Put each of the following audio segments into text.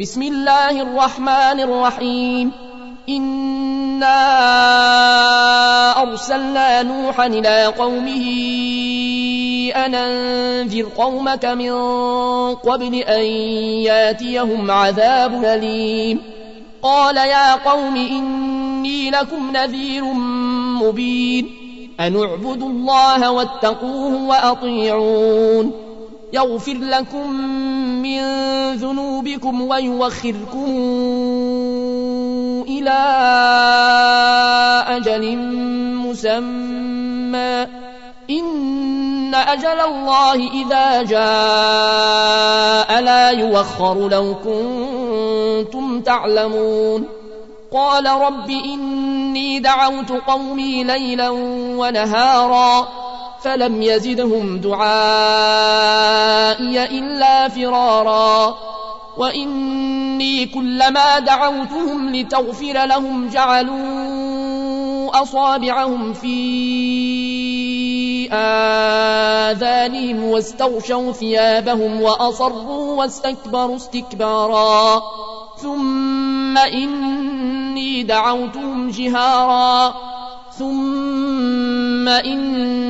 بسم الله الرحمن الرحيم. إنا أرسلنا نوحا إلى قومه أن أنذر قومك من قبل أن ياتيهم عذاب أليم. قال يا قوم إني لكم نذير مبين. أن اعبدوا الله واتقوه وأطيعون. يغفر لكم من ذنوبكم ويوخركم إلى أجل مسمى. إن أجل الله إذا جاء لا يوخر لو كنتم تعلمون. قال رب إني دعوت قومي ليلا ونهارا. فلم يزدهم دعائي إلا فرارا. وإني كلما دعوتهم لتغفر لهم جعلوا أصابعهم في آذانهم واستغشوا ثيابهم وأصروا واستكبروا استكبارا. ثم إني دعوتهم جهارا. ثم إني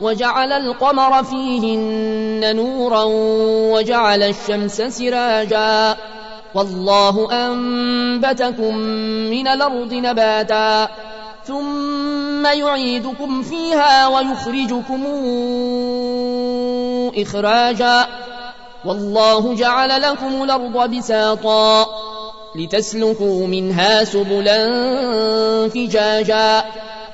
وجعل القمر فيهن نورا وجعل الشمس سراجا. والله أنبتكم من الأرض نباتا. ثم يعيدكم فيها ويخرجكم إخراجا. والله جعل لكم الأرض بساطا لتسلكوا منها سبلا فجاجا.